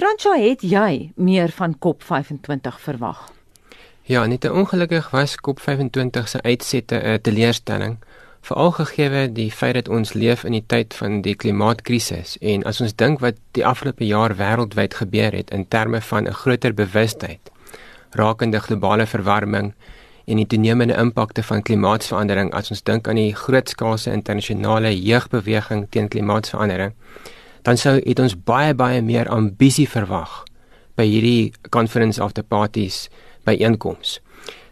Fransja, het jy meer van COP25 verwag? Ja, net ongelukkig was COP25 se uitsette 'n teleurstelling, veral gegee die feit dat ons leef in die tyd van die klimaatkrisis en as ons dink wat die afgelope jaar wêreldwyd gebeur het in terme van 'n groter bewustheid rakende globale verwarming en die toenemende impakte van klimaatsverandering as ons dink aan die grootskaalse internasionale jeugbeweging teen klimaatsverandering dan sou het ons baie baie meer ambisie verwag by hierdie conference of the parties by einkoms.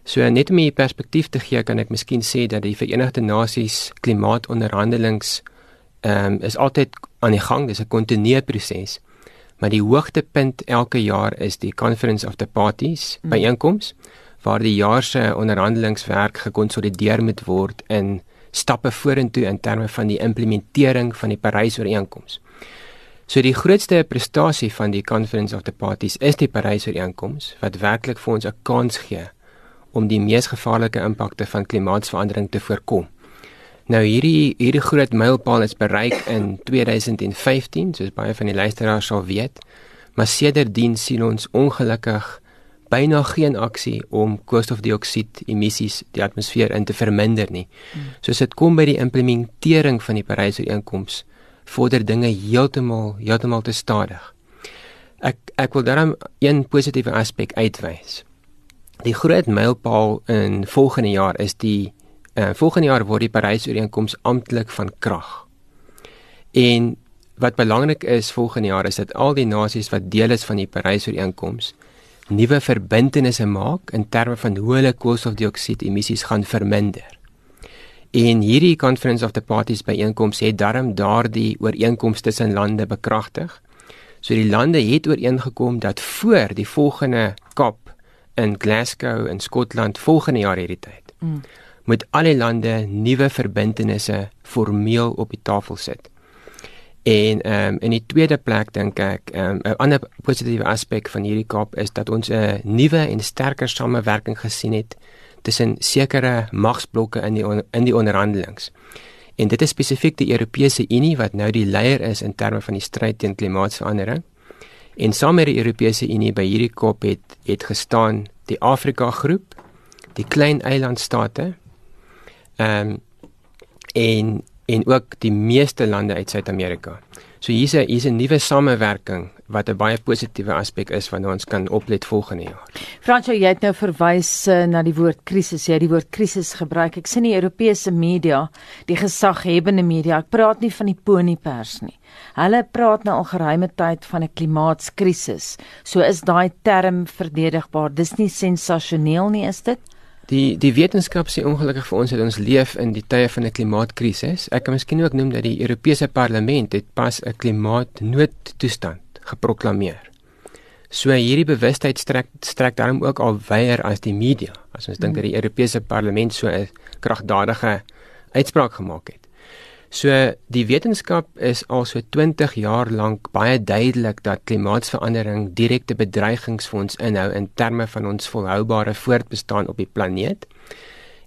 So net om 'n perspektief te gee, kan ek miskien sê dat die Verenigde Nasies klimaatonderhandelinge ehm um, is altyd aan die gang, dis 'n kontinuerlike proses. Maar die hoogtepunt elke jaar is die Conference of the Parties by einkoms waar die jaar se onderhandelingswerk gekonsolideer moet word in stappe vorentoe in terme van die implementering van die Parys-ooreenkoms. So die grootste prestasie van die Conference of the Parties is die Parys-ooreenkoms wat werklik vir ons 'n kans gee om die mees gevaarlike impakte van klimaatsverandering te voorkom. Nou hierdie hierdie groot mylpaal is bereik in 2015, soos baie van die luisteraars sal weet. Maar sedertdien sien ons ongelukkig byna geen aksie om koolstofdioksied emissies die atmosfeer in te verminder nie. Hmm. Soos dit kom by die implementering van die Parys-ooreenkoms vorder dinge heeltemal heeltemal te stadig. Ek ek wil daarom een positiewe aspek uitwys. Die groot mylpaal in volgende jaar is die uh, volgende jaar word die Parys-ooreenkoms amptelik van krag. En wat belangrik is volgende jaar is dat al die nasies wat deel is van die Parys-ooreenkoms nuwe verbintenisse maak in terme van hoe hulle koolstofdioksied emissies gaan verminder. En hierdie Conference of the Parties byeenkoms het darm daardie ooreenkomste tussen lande bekragtig. So die lande het ooreengekom dat voor die volgende COP in Glasgow in Skotland volgende jaar hierdie tyd mm. moet alle lande nuwe verbintenisse formeel op die tafel sit. En ehm um, in die tweede plek dink ek ehm, 'n um, ander positiewe aspek van hierdie COP is dat ons 'n nuwe en sterker samewerking gesien het tussen sekere magsblokke in die in die onderhandelings. En dit is spesifiek die Europese Unie wat nou die leier is in terme van die stryd teen klimaatsverandering. En saam met die Europese Unie by hierdie kop het het gestaan die Afrika groep, die klein eilandstate. Ehm um, en en ook die meeste lande uit Suid-Amerika. So hier's 'n hier's 'n nuwe samewerking wat 'n baie positiewe aspek is wanneer ons kan oplet volgende jaar. Fransjo, jy het nou verwys uh, na die woord krisis. Jy het die woord krisis gebruik. Ek sien die Europese media, die gesaghebende media, ek praat nie van die poniepers nie. Hulle praat nou al geruime tyd van 'n klimaatskrisis. So is daai term verdedigbaar. Dis nie sensasioneel nie, is dit? Die die wetenskap sê ongelukkig vir ons dat ons leef in die tye van 'n klimaatkrisis. Ek kan miskien ook noem dat die Europese Parlement het pas 'n klimaatnoodtoestand geproklaameer. So hierdie bewustheid strek strek daarom ook al weier as die media. As ons dink dat die Europese Parlement so 'n kragdadige uitspraak gemaak het. So die wetenskap is al so 20 jaar lank baie duidelik dat klimaatsverandering direkte bedreigings vir ons inhou in terme van ons volhoubare voortbestaan op die planeet.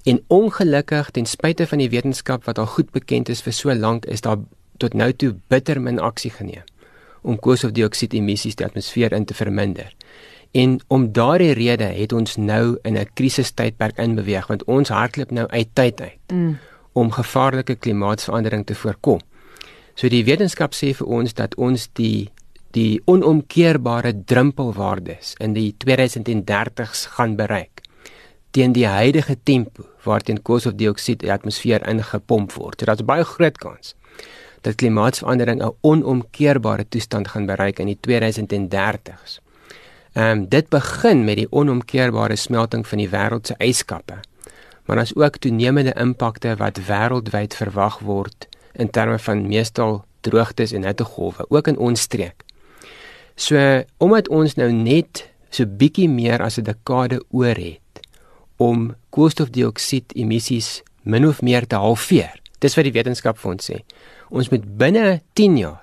En ongelukkig ten spyte van die wetenskap wat al goed bekend is vir so lank is daar tot nou toe bitter min aksie geneem om koolstofdioksied emissies die atmosfeer in te verminder. En om daardie rede het ons nou in 'n krisistydperk inbeweeg want ons hardloop nou uit tyd uit. Mm om gevaarlike klimaatsverandering te voorkom. So die wetenskap sê vir ons dat ons die die onomkeerbare drempelwaardes in die 2030s gaan bereik teen die huidige tempo waarteen koolstofdioksied in die atmosfeer ingepomp word. So daar's baie groot kans dat klimaatsverandering 'n onomkeerbare toestand gaan bereik in die 2030s. Ehm um, dit begin met die onomkeerbare smelting van die wêreld se yskappe maar as ook toenemende impakte wat wêreldwyd verwag word in terme van meestal droogtes en hittegolwe ook in ons streek. So omdat ons nou net so bietjie meer as 'n dekade oor het om koolstofdioksied emissies min of meer te halveer. Dis wat die wetenskap vir ons sê. Ons moet binne 10 jaar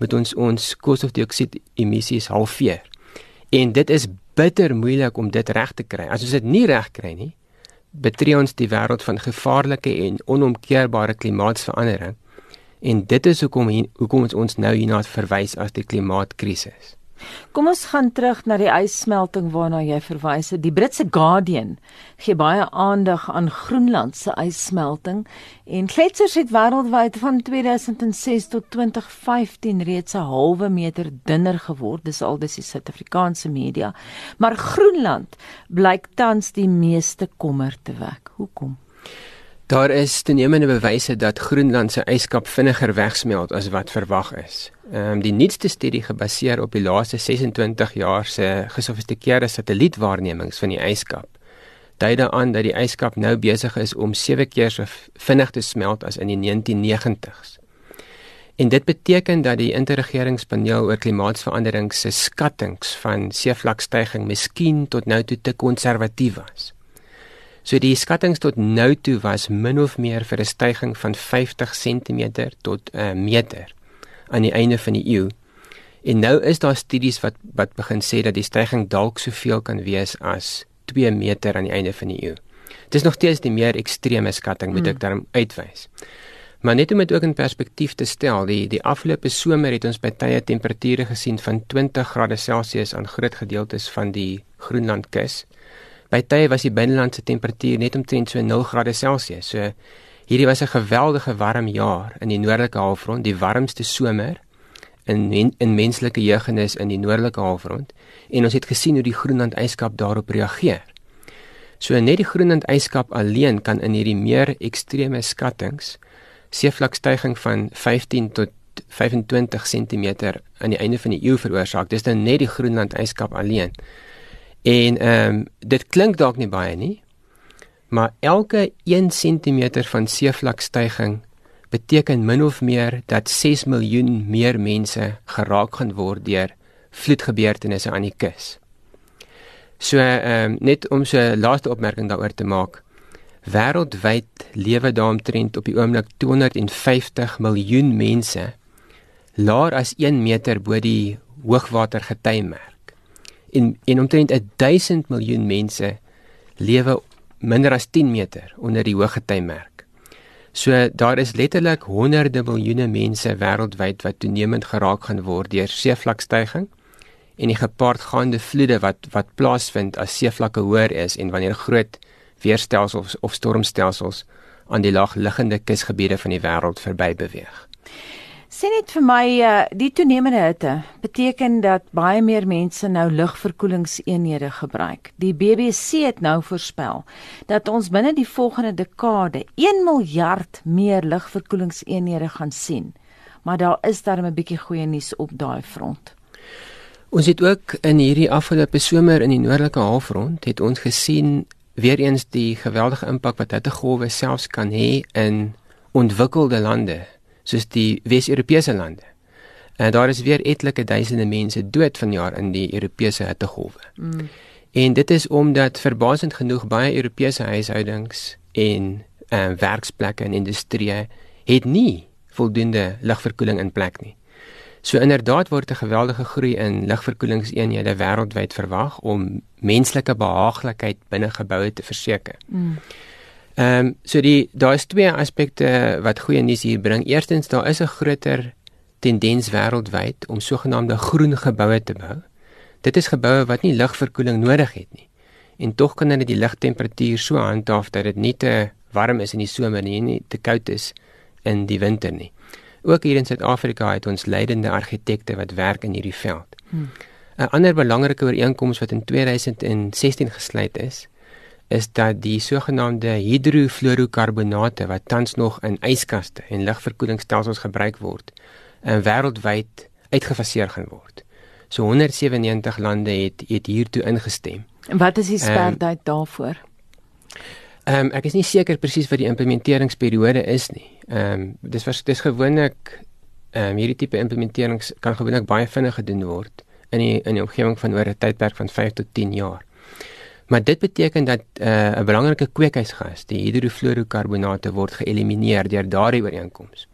moet ons ons koolstofdioksied emissies halveer. En dit is bitter moeilik om dit reg te kry. As ons dit nie reg kry nie, betree ons die wêreld van gevaarlike en onomkeerbare klimaatsverandering. En dit is hoekom hoekom ons ons nou hierna verwys as die klimaatkrisis. Kom ons gaan terug na die ysmelting waarna jy verwys het. Die Britse Guardian gee baie aandag aan Groenland se ysmelting en gletsers het wêreldwyd van 2006 tot 2015 reeds 'n halwe meter dunner geword. Dis al dis die Suid-Afrikaanse media. Maar Groenland blyk tans die meeste kommer te wek. Hoekom? Daar is toenemende bewyse dat Groenland se yskap vinniger wegsmelt as wat verwag is. Ehm um, die nuutste studie gebaseer op die laaste 26 jaar se gesofistikeerde satellietwaarnemings van die yskap dui daaraan dat die yskap nou besig is om 7 keer so vinnig te smelt as in die 1990s. En dit beteken dat die interregeringspaneel oor klimaatsverandering se skattings van seevlakstygging miskien tot nou toe te konservatief was. So die skattings tot nou toe was min of meer vir 'n stygings van 50 cm tot 'n uh, meter aan die einde van die eeu. En nou is daar studies wat wat begin sê dat die stygings dalk soveel kan wees as 2 meter aan die einde van die eeu. Dit is nog steeds die meer ekstreme skatting moet ek hmm. daarom uitwys. Maar net om dit ook in perspektief te stel, die die afgelope somer het ons by tye temperature gesien van 20 grade Celsius aan groot gedeeltes van die Groenlandkus. By tye was die binnelandse temperatuur net omtrent so 0 grade Celsius. So hierdie was 'n geweldige warm jaar in die noordelike halfrond, die warmste somer in men, in menslike jeugenis in die noordelike halfrond en ons het gesien hoe die Groenland yskap daarop reageer. So net die Groenland yskap alleen kan in hierdie meer ekstreme skattings seevlakstygging van 15 tot 25 cm aan die einde van die eeu veroorsaak. Dis dan net die Groenland yskap alleen. En ehm um, dit klink dalk nie baie nie, maar elke 1 cm van seevlakstyging beteken min of meer dat 6 miljoen meer mense geraak gaan word deur vloedgebeurtenisse aan die kus. So ehm um, net om so 'n laaste opmerking daaroor te maak. Wêreldwyd lewe daaromtrent op die oomblik 250 miljoen mense laer as 1 meter bo die hoogwatergetymerk en en omtrent 1000 miljoen mense lewe minder as 10 meter onder die hoëgetymerk. So daar is letterlik honderde miljoene mense wêreldwyd wat toenemend geraak gaan word deur seevlakstygging en die gepaardgaande vloede wat wat plaasvind as seevlakke hoër is en wanneer groot weerstelsels of stormstelsels aan die laagliggende kusgebiede van die wêreld verby beweeg. Sê net vir my uh, die toenemende hitte beteken dat baie meer mense nou lugverkoelingseenhede gebruik. Die BBC het nou voorspel dat ons binne die volgende dekade 1 miljard meer lugverkoelingseenhede gaan sien. Maar daar is daar 'n bietjie goeie nuus op daai front. Ons het ook in hierdie afgelope somer in die noordelike halfrond het ons gesien weer eens die geweldige impak wat hittegolwe selfs kan hê in ontwikkelde lande soos die Wes-Europese lande. En daar is weer etlike duisende mense dood vanjaar in die Europese hittegolwe. Mm. En dit is omdat verbasend genoeg baie Europese huishoudings en en uh, werksplekke en industrie het nie voldoende lugverkoeling in plek nie. So inderdaad word 'n geweldige groei in lugverkoelingseenhede wêreldwyd verwag om menslike behaaglikheid binne geboue te verseker. Mm. Ehm um, so die daar is twee aspekte wat goeie nuus hier bring. Eerstens daar is 'n groter tendens wêreldwyd om sogenaamde groen geboue te bou. Dit is geboue wat nie lugverkoeling nodig het nie. En tog kan hulle die lugtemperatuur so handhaaf dat dit nie te warm is in die somer nie en nie te koud is in die winter nie. Ook hier in Suid-Afrika het ons leidende argitekte wat werk in hierdie veld. Hmm. 'n Ander belangrike ooreenkoms wat in 2016 gesluit is, is dat die sogenaamde hidrofluorokarbonate wat tans nog in yskaste en lugverkoelingsstelsels gebruik word, in wêreldwyd uitgefaseer gaan word. So 197 lande het het hiertoe ingestem. En wat is die sperdatum um, daarvoor? Ehm um, ek is nie seker presies wat die implementeringsperiode is nie. Ehm um, dis was dis gewoonlik ehm um, hierdie tipe implementerings kan gewoonlik baie vinnig gedoen word in die in die omgewing van oor 'n tydperk van 5 tot 10 jaar. Maar dit beteken dat uh, 'n belangrike kweekhuisgas, die hidrofluorokarbonate word geëlimineer deur daardie ooreenkoms.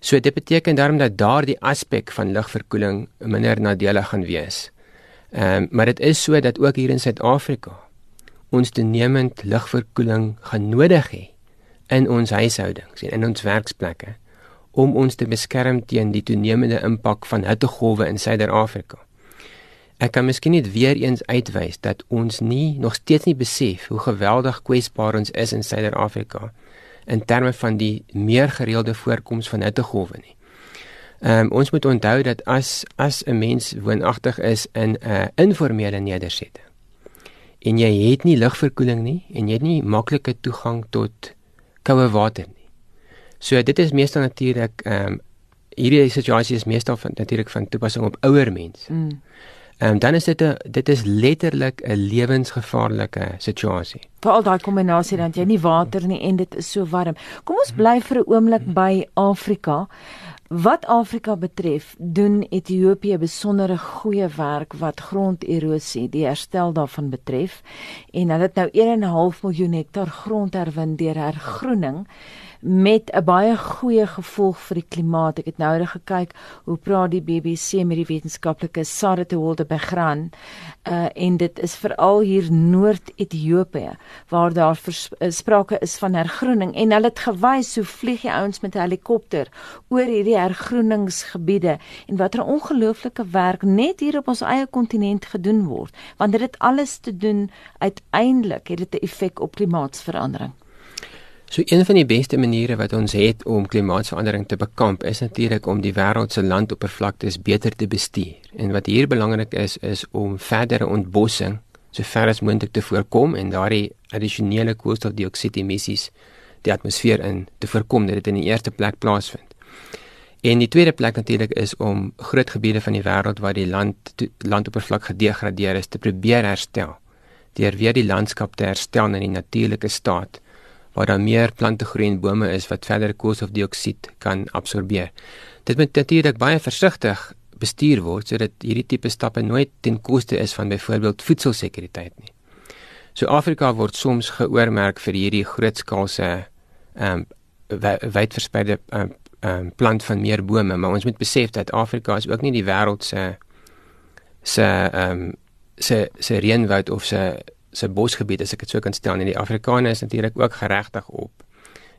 So dit beteken daarom dat daardie aspek van lugverkoeling minder nadelig gaan wees. Ehm um, maar dit is so dat ook hier in Suid-Afrika ons toenemend lugverkoeling gaan nodig hê in ons huishoudings en in ons werksplekke om ons te beskerm teen die toenemende impak van hittegolwe in Suider-Afrika. Ek kan miskien net weer eens uitwys dat ons nie nog steeds nie besef hoe geweldig kwesbaar ons is in Suider-Afrika in terme van die meer gereelde voorkoms van hittegolwe nie. Ehm um, ons moet onthou dat as as 'n mens woonagtig is in 'n uh, informele nedersetting en jy het nie lugverkoeling nie en jy het nie maklike toegang tot koue water nie. So dit is meestal natuurlik ehm um, hierdie situasie is meestal van natuurlik van toepassing op ouer mense. Mm. Um, dan is dit 'n dit is letterlik 'n lewensgevaarlike situasie. Veral daai kombinasie dat jy nie water nie en dit is so warm. Kom ons bly vir 'n oomblik by Afrika. Wat Afrika betref, doen Ethiopië besondere goeie werk wat gronderosie, die herstel daarvan betref en hulle het nou 1.5 miljoen hektaar grond herwin deur hergroening met 'n baie goeie gevolg vir die klimaat. Ek het nou reg gekyk hoe praat die BBC met die wetenskaplike Sarah Wolde Begran. Uh en dit is veral hier Noord-Ethiopië waar daar uh, sprake is van hergroening en hulle het gewys hoe vlieg jy ouens met 'n helikopter oor hierdie hergroeningsgebiede en watter ongelooflike werk net hier op ons eie kontinent gedoen word want dit het alles te doen uiteindelik het dit 'n effek op klimaatsverandering. So een van die beste maniere wat ons het om klimaatsverandering te bekamp is natuurlik om die wêreld se landoppervlaktes beter te bestuur. En wat hier belangrik is is om verdere ontbossing so ver as moontlik te voorkom en daardie addisionele koolstofdioksied emissies die atmosfeer in te voorkom dat dit in die eerste plek plaasvind. En die tweede plek natuurlik is om groot gebiede van die wêreld waar die land landoppervlak gedegradeer is te probeer herstel. Deur weer die landskap te herstel in die natuurlike staat waar daar meer plante groei en bome is wat verder koolstofdioksied kan absorbeer. Dit moet natuurlik baie versigtig bestuur word sodat hierdie tipe stappe nooit ten koste is van byvoorbeeld voedselsekuriteit nie. So Afrika word soms geoormerk vir hierdie grootskaalse ehm um, wydverspreide ehm um, plant van meer bome, maar ons moet besef dat Afrika is ook nie die wêreld se se ehm um, se se reënwoud of se se bosgebied as ek dit so kan stel en die Afrikaners is natuurlik ook geregtig op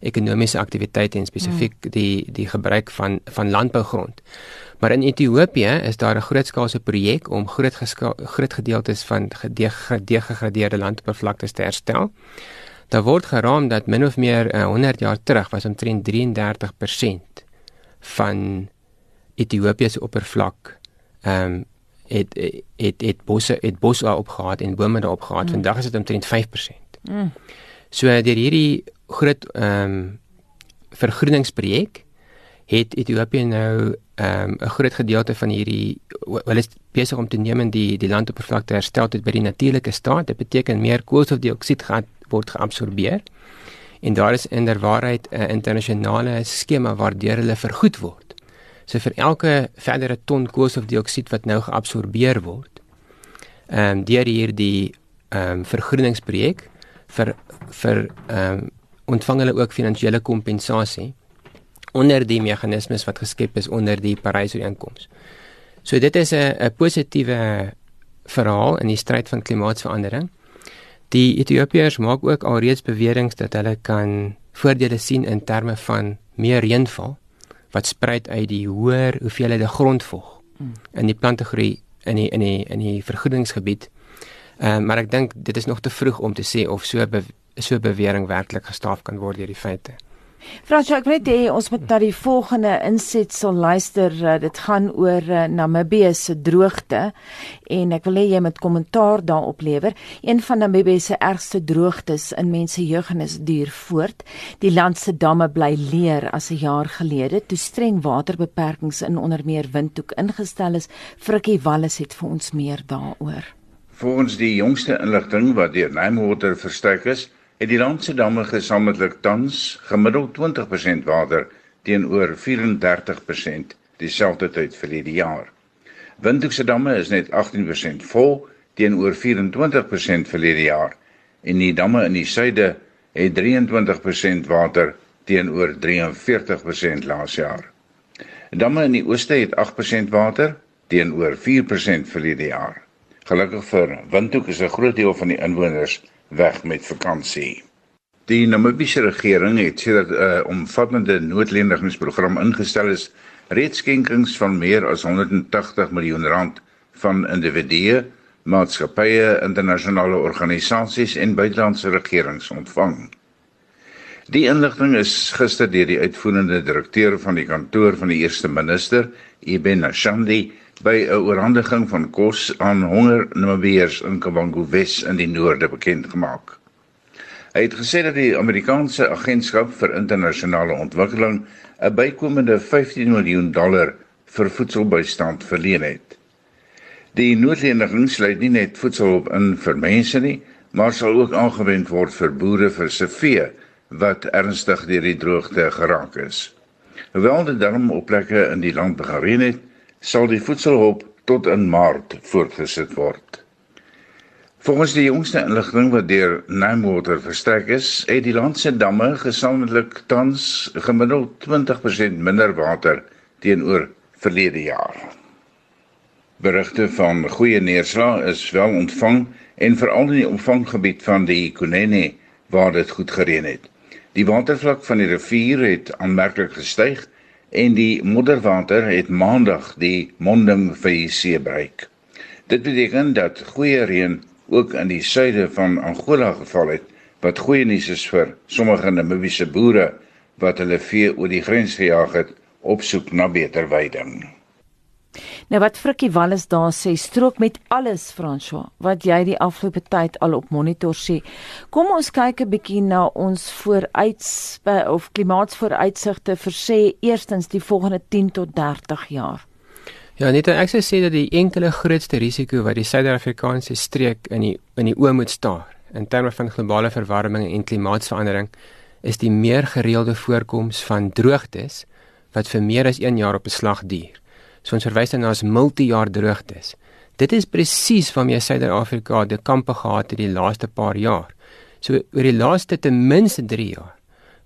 ekonomiese aktiwiteite en spesifiek mm. die die gebruik van van landbougrond. Maar in Ethiopië is daar 'n grootskaalse projek om groot groot gedeeltes van gedegradeerde landoppervlaktes te herstel. Daar word geraam dat min of meer uh, 100 jaar terug was omtrent 33% van Ethiopië se oppervlak ehm um, het het het bosse het bosse opgehad en bome daarop gehad. Mm. Vandag is dit omtrent 5%. Mm. So deur hierdie groot ehm um, vergroeningsprojek het Ethiopië nou ehm um, 'n groot gedeelte van hierdie wel is besig om te neem en die die landoppervlakte herstel tot by die natuurlike staat. Dit beteken meer koolstofdioksied gaan word geabsorbeer. En daar is inderwaarheid 'n internasionale skema waardeur hulle vergoed word. So vir elke verdere ton koolstofdioksied wat nou geabsorbeer word, ehm um, deur hierdie ehm um, vergroeningsprojek vir vir ehm um, ontvang hulle ook finansiële kompensasie onder die meganismes wat geskep is onder die Parys-ooreenkoms. So dit is 'n 'n positiewe verhaal in die stryd van klimaatsverandering. Die Ethiopiërs maak ook alreeds beweringe dat hulle kan voordele sien in terme van meer reënval wat spruit uit die hoër hoeveelhede grondvog hmm. in die plantegroei in die in die in die vergoedingsgebied. Ehm uh, maar ek dink dit is nog te vroeg om te sê of so be, so bewering werklik gestaaf kan word deur die feite. Fransjo, ek weet jy ons moet na die volgende insetsel luister. Uh, dit gaan oor uh, Namibië se droogte en ek wil hê jy moet kommentaar daarop lewer. Een van Namibië se ergste droogtes in mense jeugennis duur voort. Die land se damme bly leer as 'n jaar gelede toe streng waterbeperkings in onder meer Windhoek ingestel is. Frikkie Wallis het vir ons meer daaroor. Volgens die jongste inligting wat deur Namewater verstrek is, het die land se damme gesamentlik tans gemiddeld 20% water teenoor 34% dieselfde tyd verlede jaar. Windhoek se damme is net 18% vol teenoor 24% verlede jaar en die damme in die suide het 23% water teenoor 43% laas jaar. Damme in die ooste het 8% water teenoor 4% verlede jaar. Gelukkig vir Windhoek is 'n groot deel van die inwoners weg met vakansie. Die Namibiese regering het sedert 'n uh, omvattende noodlendigingsprogram ingestel is reeds skenkings van meer as 180 miljoen rand van individue, maatskappye, internasionale organisasies en buitelandse regerings ontvang. Die inligting is gister deur die uitvoerende direkteur van die kantoor van die eerste minister, Ibn Nashandi, by 'n oorhandiging van kos aan honger Namibiërs in Kavango Wes in die noorde bekend gemaak. Hy het gesê dat die Amerikaanse Agentskap vir Internasionale Ontwikkeling 'n bykomende 15 miljoen dollar vir voedselbystand verleen het. Die noodleniging sluit nie net voedselhulp in vir mense nie, maar sal ook aangewend word vir boere vir se vee wat ernstig deur die droogte geraak is. Hoewel dit darm op plekke in die land begin reën het, sal die voedselhulp tot in Maart voortgesit word. Volgens die jongste inligting wat deur Namewater verstrek is, het die land se damme gesamentlik tans gemiddeld 20% minder water teenoor verlede jaar. Berigte van goeie neerslag is wel ontvang en veral in die omvanggebied van die Kunene waar dit goed gereën het. Die watervlak van die rivier het aanmerklik gestyg en die modderwater het maandag die monding vir die see bereik. Dit beteken dat goeie reën ook in die suide van Angola geval het wat goeie nuus is vir sommige Namibiese boere wat hulle vee oor die grens gejaag het op soek na beter veiding. Nou wat Frikkie Wallis daar sê, strook met alles François wat jy die afgelope tyd al op monitor sê. Kom ons kyk 'n bietjie na ons vooruits of klimaatsvooruitsigte vir sê eerstens die volgende 10 tot 30 jaar. Ja, net ek sou sê dat die enkele grootste risiko wat die Suid-Afrikaanse streek in die in die oë moet staar in terme van globale verwarming en klimaatsverandering is die meer gereelde voorkoms van droogtes wat vir meer as 1 jaar op beslag duur. So ons verwys dan na as multi-jaar droogtes. Dit is presies waarmee Suid-Afrika die kampe gehad het die laaste paar jaar. So oor die laaste ten minste 3 jaar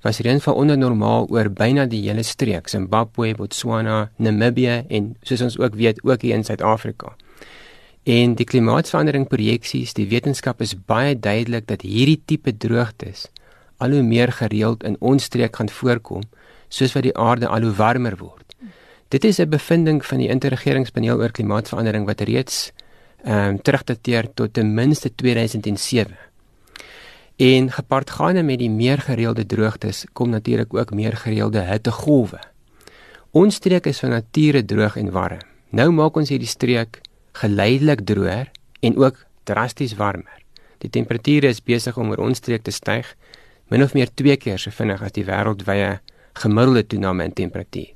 was reënval onder normaal oor byna die hele streek, Zimbabwe, Botswana, Namibië en soos ons ook weet ook hier in Suid-Afrika. En die klimaatsverandering projeksies, die wetenskap is baie duidelik dat hierdie tipe droogtes al hoe meer gereeld in ons streek gaan voorkom soos wat die aarde al hoe warmer word. Dit is 'n bevinding van die interregeringspaneel oor klimaatsverandering wat reeds ehm um, terugdateer tot ten minste 2007. En gepaardgaande met die meer gereelde droogtes kom natuurlik ook meer gereelde hittegolwe. Ons streek is van nature droog en warm. Nou maak ons hierdie streek geleidelik droër en ook drasties warmer. Die temperature is besig om oor ons streek te styg min of meer 2 keer so vinnig as die wêreldwye gemiddelde toename in temperatuur.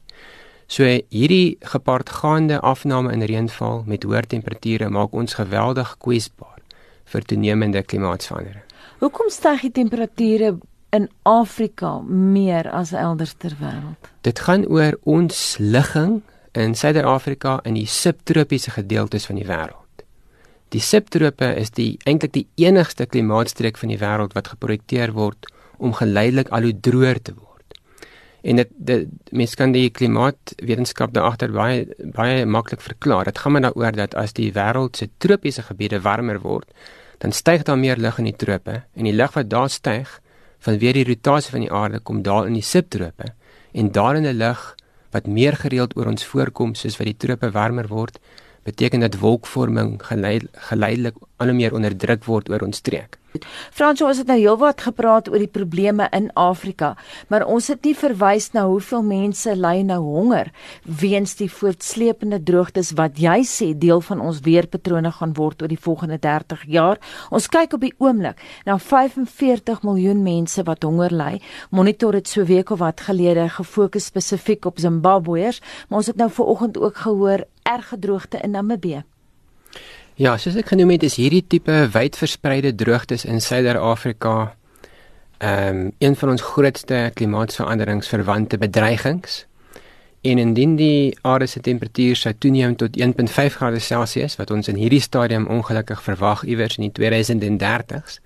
So hierdie gepaardgaande afname in reënval met hoë temperature maak ons geweldig kwesbaar vir toenemende klimaatsverandering. Hoekom styg die temperature in Afrika meer as elders ter wêreld? Dit gaan oor ons ligging in Suider-Afrika in die subtropiese gedeeltes van die wêreld. Die subtrope is die eintlik die enigste klimaatstreek van die wêreld wat geprojekteer word om geleidelik al hoe droër te word. En dit dit mens kan die klimaatwetenskap daar agter baie baie maklik verklaar. Dit gaan maar daaroor dat as die wêreld se tropiese gebiede warmer word, dan styg daar meer lug in die trope en die lug wat daar styg vanweer die rotasie van die aarde kom daal in die subtrope en daar in die lug wat meer gereeld oor ons voorkom soos wat die trope warmer word, beteken dat wolkvorming geleidelik al hoe meer onderdruk word oor ons streek. Frans, ons het nou heelwat gepraat oor die probleme in Afrika, maar ons het nie verwys na hoeveel mense ly nou honger weens die voortsleepende droogtes wat jy sê deel van ons weerpatrone gaan word oor die volgende 30 jaar. Ons kyk op die oomblik na 45 miljoen mense wat honger ly. Monitor het so week of wat gelede gefokus spesifiek op Zimbabweërs, maar ons het nou vanoggend ook gehoor erge droogte in Namibië. Ja, soos ek genoem het, is hierdie tipe wydverspreide droogtes in Suider-Afrika ehm um, een van ons grootste klimaatsveranderingsverwante bedreigings. En indien die aarde se temperatuur sou toeneem tot 1.5 grade Celsius wat ons in hierdie stadium ongelukkig verwag iewers in die 2030s,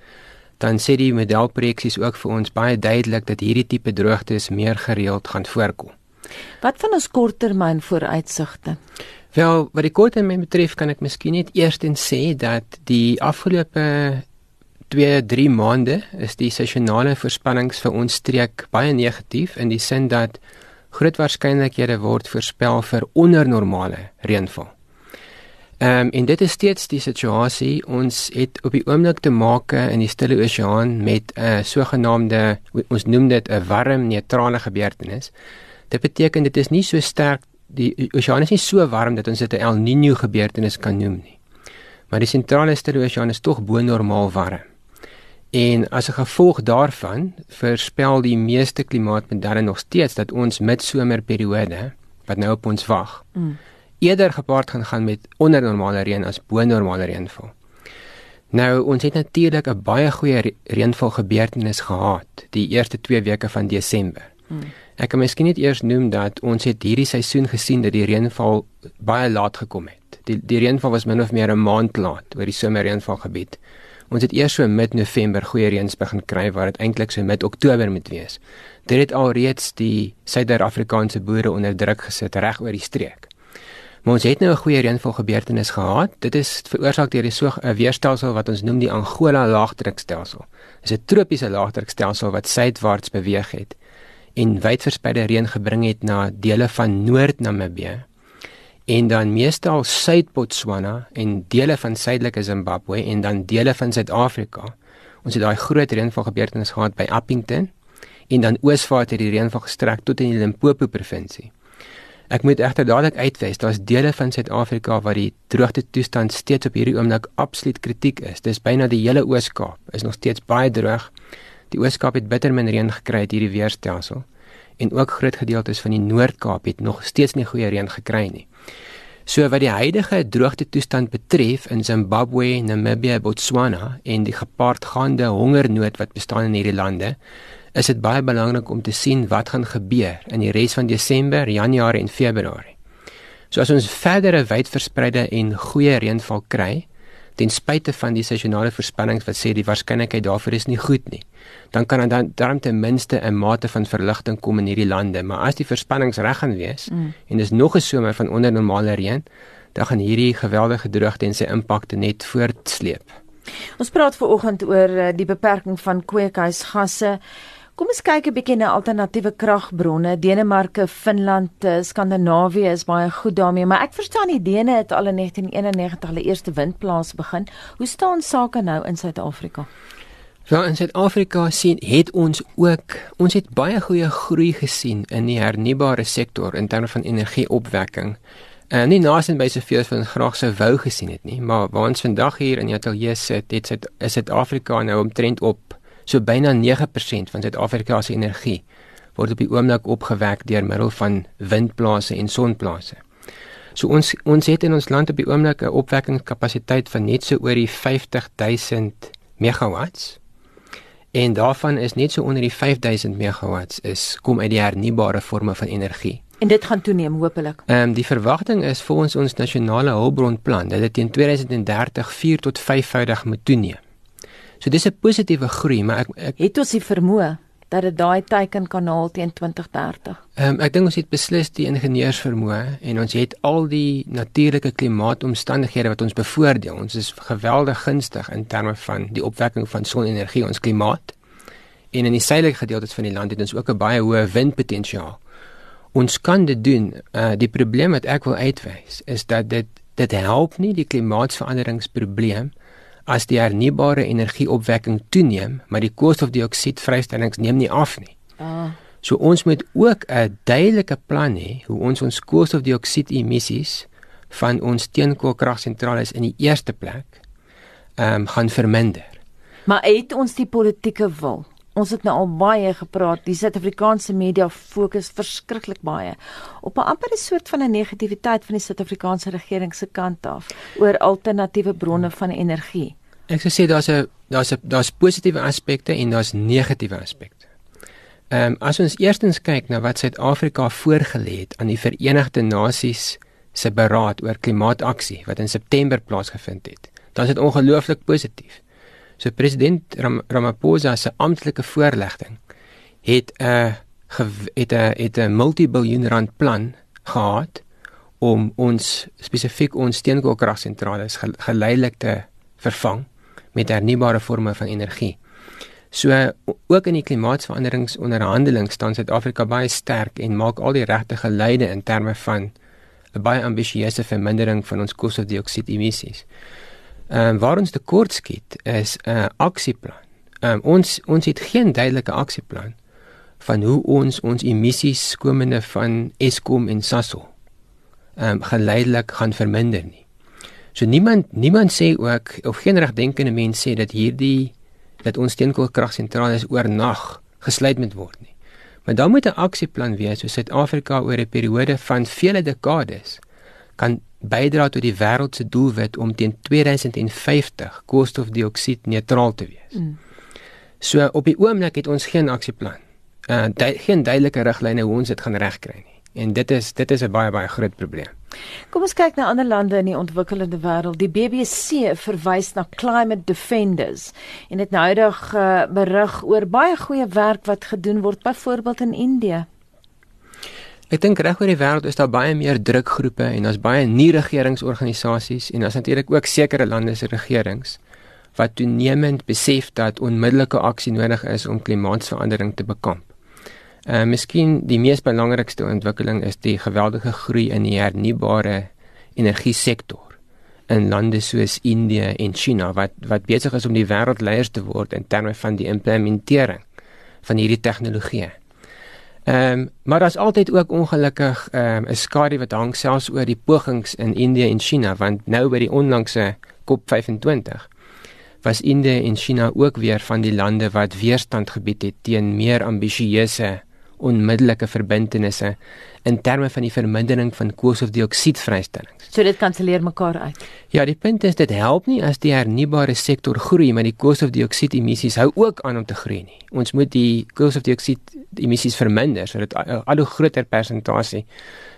dan sê die modelprojeksies ook vir ons baie duidelik dat hierdie tipe droogtes meer gereeld gaan voorkom. Wat van ons korttermyn vooruitsigte? Wel, wat die korttermyn betref, kan ek miskien net eerstens sê dat die afgelope 2-3 maande is die seisonale voorspellings vir ons streek baie negatief in die sin dat groot waarskynlikhede word voorspel vir ondernormale reënval. Ehm um, en dit is steeds die situasie. Ons het op die oomblik te maak in die Stille Oseaan met 'n uh, sogenaamde ons noem dit 'n warm neutrale gebeurtenis. Dit beteken dit is nie so sterk die oseaan is nie so warm dat ons dit 'n El Niño gebeurtenis kan noem nie. Maar die sentrale Stille Oseaan is tog bo normaal warm. En as 'n gevolg daarvan voorspel die meeste klimaatmodelle nog steeds dat ons midsomerperiode wat nou op ons wag, mm. eerder gepaard gaan gaan met ondernormale reën as bo-normale reënval. Nou ons het natuurlik 'n baie goeie reënval gebeurtenis gehad die eerste 2 weke van Desember. Mm. Ek kan miskien net eers noem dat ons het hierdie seisoen gesien dat die reënval baie laat gekom het. Die die reënval was min of meer 'n maand laat oor die somerreënval gebied. Ons het eers so mid-November goeie reëns begin kry waar dit eintlik so mid-Oktober moet wees. Dit het alreeds die Suid-Afrikaanse boere onder druk gesit reg oor die streek. Maar ons het nou 'n goeie reënval gebeurtenis gehad. Dit is veroorsaak deur die so 'n weerstelsel wat ons noem die Angola laagdrukstelsel. Dit is 'n tropiese laagdrukstelsel wat suidwaarts beweeg het en wydverspreide reën gebring het na dele van Noord-Namibië en dan meestal Suid-Botswana en dele van suidelike Zimbabwe en dan dele van Suid-Afrika. Ons het daai groot reënval gebeurtenis gehad by Appington en dan oosvaart het die reënval gestrek tot in die Limpopo provinsie. Ek moet egter dadelik uitwys, daar's dele van Suid-Afrika waar die droogte toestand steeds op hierdie oomblik absoluut kritiek is. Dis byna die hele Oos-Kaap is nog steeds baie droog. Die Oos-Kaap het bitter min reën gekry uit hierdie weerstelsel en ook groot gedeeltes van die Noord-Kaap het nog steeds nie goeie reën gekry nie. So wat die huidige droogte toestand betref in Zimbabwe, Namibië, Botswana en die gepaardgaande hongernood wat bestaan in hierdie lande, is dit baie belangrik om te sien wat gaan gebeur in die res van Desember, Januarie en Februarie. So as ons verdere wydverspreide en goeie reënval kry, ten spyte van die seisonale voorspellings wat sê die waarskynlikheid daarvoor is nie goed nie, dan kan dan dan ten minste 'n mate van verligting kom in hierdie lande, maar as die voorspellings reg gaan wees mm. en dis nog 'n somer van ondernormale reën, dan gaan hierdie geweldige droogte en sy impakte net voortsleep. Ons praat ver oggend oor eh, die beperking van kweekhuisgasse. Kom ons kyk 'n bietjie na alternatiewe kragbronne. Denemarke, Finland, eh, Skandinawië is baie goed daarmee, maar ek verstaan die Dene het al in 1991 hulle eerste windplaas begin. Hoe staan sake nou in Suid-Afrika? Ja, in Suid-Afrika sien het ons ook ons het baie goeie groei gesien in die hernubare sektor in terme van energieopwekking. En nie nasien by soveel as wat ons graag sou wou gesien het nie, maar waar ons vandag hier in die ateljee sit, dit is Suid-Afrika nou omtrent op So byna 9% van Suid-Afrika se energie word op die oomblik opgewek deur middel van windplase en sonplase. So ons ons het in ons land op die oomblik 'n opwekkingskapasiteit van net so oor die 50000 megawatts. En daarvan is net so onder die 5000 megawatts is kom uit die hernubare forme van energie. En dit gaan toeneem hopelik. Ehm um, die verwagting is volgens ons nasionale hulpbronplan dat dit teen 2030 4 tot 5voudig moet toeneem. So dis 'n positiewe groei, maar ek, ek het ons die vermoë dat dit daai teiken kan haal teen 2030. Ehm um, ek dink ons het beslis die ingenieurs vermoë en ons het al die natuurlike klimaatomstandighede wat ons bevoordeel. Ons is geweldig gunstig in terme van die opwekking van sonenergie ons klimaat. En in die suidelike gedeeltes van die land het ons ook 'n baie hoë windpotensiaal. Ons kan dit doen. Uh, die probleem wat ek wil uitwys is dat dit dit help nie die klimaatsveranderingsprobleem as die hernubare energieopwekking toeneem, maar die koolstofdioksiedvrystellings neem nie af nie. Ah. So ons moet ook 'n duidelike plan hê hoe ons ons koolstofdioksiedemissies van ons steenkoolkragsentrale in die eerste plek ehm um, gaan verminder. Maar het ons die politieke wil? Ons het nou al baie gepraat. Die Suid-Afrikaanse media fokus verskriklik baie op 'n amper 'n soort van 'n negativiteit van die Suid-Afrikaanse regering se kant af oor alternatiewe bronne van energie. Ek sou sê daar's 'n daar's 'n daar's positiewe aspekte en daar's negatiewe aspekte. Ehm um, as ons eerstens kyk na wat Suid-Afrika voorgelê het aan die Verenigde Nasies se beraad oor klimaataksie wat in September plaasgevind het, dan is dit ongelooflik positief. So president Ram Ramaphosa se amptelike voorlegging het 'n het 'n het 'n multibiljoen rand plan gehad om ons spesifiek ons steenkoolkragsentrale geleidelik te vervang met hernubare forme van energie. So ook in die klimaatsveranderingsonderhandeling staan Suid-Afrika baie sterk en maak al die regte geleide in terme van 'n baie ambisieuse vermindering van ons koolstofdioksied emissies. Ehm um, waar ons tekort skiet is 'n uh, aksieplan. Ehm um, ons ons het geen duidelike aksieplan van hoe ons ons emissies komende van Eskom en Sasol ehm um, geleidelik gaan verminder nie. So niemand niemand sê ook of geen regdenkende mens sê dat hierdie dat ons steenkoolkragsentrale oornag gesluit moet word nie. Maar dan moet 'n aksieplan wees so Suid-Afrika oor 'n periode van vele dekades kan bydra tot die wêreld se doelwit om teen 2050 koolstofdioksied neutraal te wees. Mm. So op die oomblik het ons geen aksieplan. Uh geen duidelike riglyne hoe ons dit gaan regkry nie. En dit is dit is 'n baie baie groot probleem. Kom ons kyk na ander lande in die ontwikkelende wêreld. Die BBC verwys na Climate Defenders en dit noudig uh, berig oor baie goeie werk wat gedoen word byvoorbeeld in Indië. Ek dink reg oor die wêreld is daar baie meer drukgroepe en daar's baie nie-regeringsorganisasies en daar's natuurlik ook sekere lande se regerings wat toenemend besef dat onmiddellike aksie nodig is om klimaatsverandering te bekamp. Uh miskien die mees belangrikste ontwikkeling is die geweldige groei in die hernubare energie sektor in lande soos Indië en China wat wat besig is om die wêreldleiers te word in terme van die implementering van hierdie tegnologie. Ehm um, maar daar's altyd ook ongelukkig ehm um, 'n skadu wat hang selfs oor die pogings in Indië en China want nou by die onlangse COP25 was Indië en China ook weer van die lande wat weerstand gebied het teen meer ambisieuse onmiddellike verbintenisse in terme van die vermindering van koolstofdioksiedvrystellings. So dit kanselleer mekaar uit. Ja, die punt is dit help nie as die hernubare sektor groei, maar die koolstofdioksied emissies hou ook aan om te groei nie. Ons moet die koolstofdioksied emissies verminder sodat al hoe groter persentasie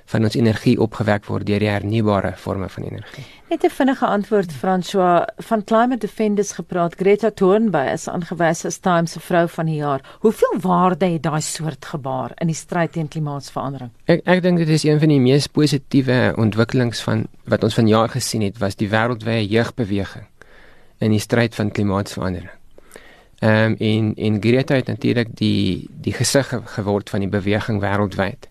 van ons energie opgewek word deur die hernubare forme van energie. Net 'n vinnige antwoord François van Climate Defenders gepraat. Greta Thunberg is aangewys as Time se vrou van die jaar. Hoeveel waarde het daai soort gebaar in die stryd teen klimaatsverandering? Ek ek dink dit is een van die mees positiewe ontwikkelings van wat ons vanjaar gesien het was die wêreldwye jeugbeweging in die stryd van klimaatsverandering. Ehm um, en en Greta het natuurlik die die gesig geword van die beweging wêreldwyd.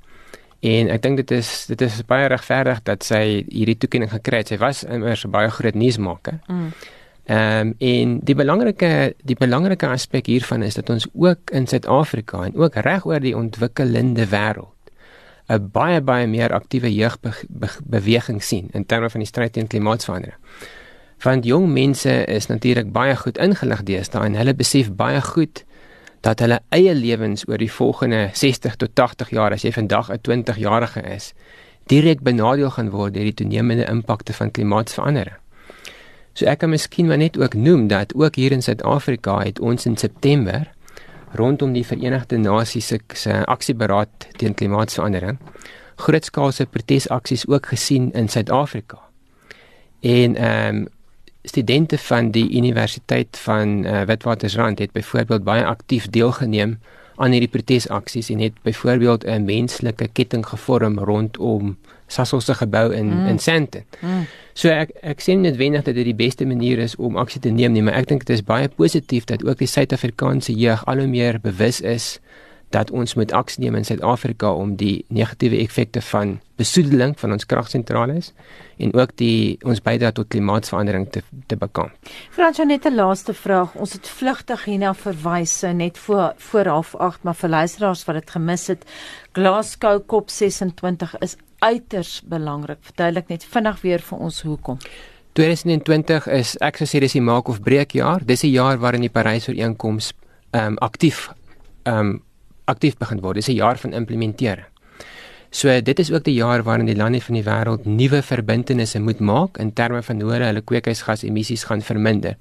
En ek dink dit is dit is baie regverdig dat sy hierdie toekenning gekry het. Sy was immers 'n baie groot nuusmaker. Mm. Ehm um, en die belangrike die belangrike aspek hiervan is dat ons ook in Suid-Afrika en ook reg oor die ontwikkelende wêreld 'n baie baie meer aktiewe jeugbeweging sien in terme van die stryd teen klimaatsverandering. Want jong mense is natuurlik baie goed ingelig deesdae en hulle besef baie goed dat hulle eie lewens oor die volgende 60 tot 80 jaar as jy vandag 'n 20-jarige is, direk benadeel gaan word deur die toenemende impakte van klimaatsverandering. So ek kan miskien maar net ook noem dat ook hier in Suid-Afrika het ons in September rondom die Verenigde Nasies se aksieberaad teen klimaatsverandering grootskaalse protesaksies ook gesien in Suid-Afrika. En ehm um, studente van die universiteit van uh, Witwatersrand het byvoorbeeld baie aktief deelgeneem aan hierdie protesaksies en het byvoorbeeld 'n menslike ketting gevorm rondom Sasol se gebou in mm. in Sandton. Mm. So ek ek sien net wenig dat dit die beste manier is om aksie te neem nie, maar ek dink dit is baie positief dat ook die Suid-Afrikaanse jeug al hoe meer bewus is dat ons moet aksie neem in Suid-Afrika om die negatiewe effekte van besoedeling van ons kragsentrale en ook die ons bydra tot klimaatsverandering te te bekamp. Frans net 'n laaste vraag. Ons het vlugtig hierna verwys net voor voor half 8, maar vir luisteraars wat dit gemis het, Glasgow COP26 is uiters belangrik. Verduidelik net vinnig weer vir ons hoekom. 2020 is ek sou sê dis die maak of breek jaar. Dis 'n jaar waarin die Parys-ooreenkoms ehm um, aktief ehm um, aktief begin word. Dis 'n jaar van implementering. So dit is ook die jaar waarin die lande van die wêreld nuwe verbintenisse moet maak in terme van hoe hulle kweekhuisgasemissies gaan verminder.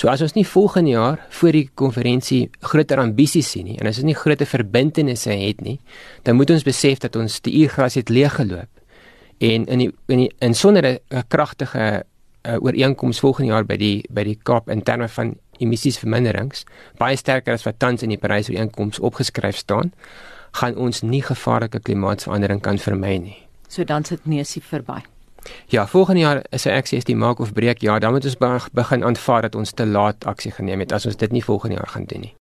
So as ons nie volgende jaar voor die konferensie groter ambisies sien nie en as ons nie groter verbintenisse het nie, dan moet ons besef dat ons die uurgras het leeggeloop. En in die in die in sonder 'n kragtige uh, ooreenkoms volgende jaar by die by die Kaap in terme van emissiesverminderings baie sterker as wat tans in die Parys ooreenkoms opgeskryf staan, gaan ons nie gevaarlike klimaatsverandering kan vermy nie. So dan sit neusie verby. Ja, volgende jaar is 'n aksie is die maak of breek. Ja, dan moet ons begin aanvaar dat ons te laat aksie geneem het as ons dit nie volgende jaar gaan doen nie.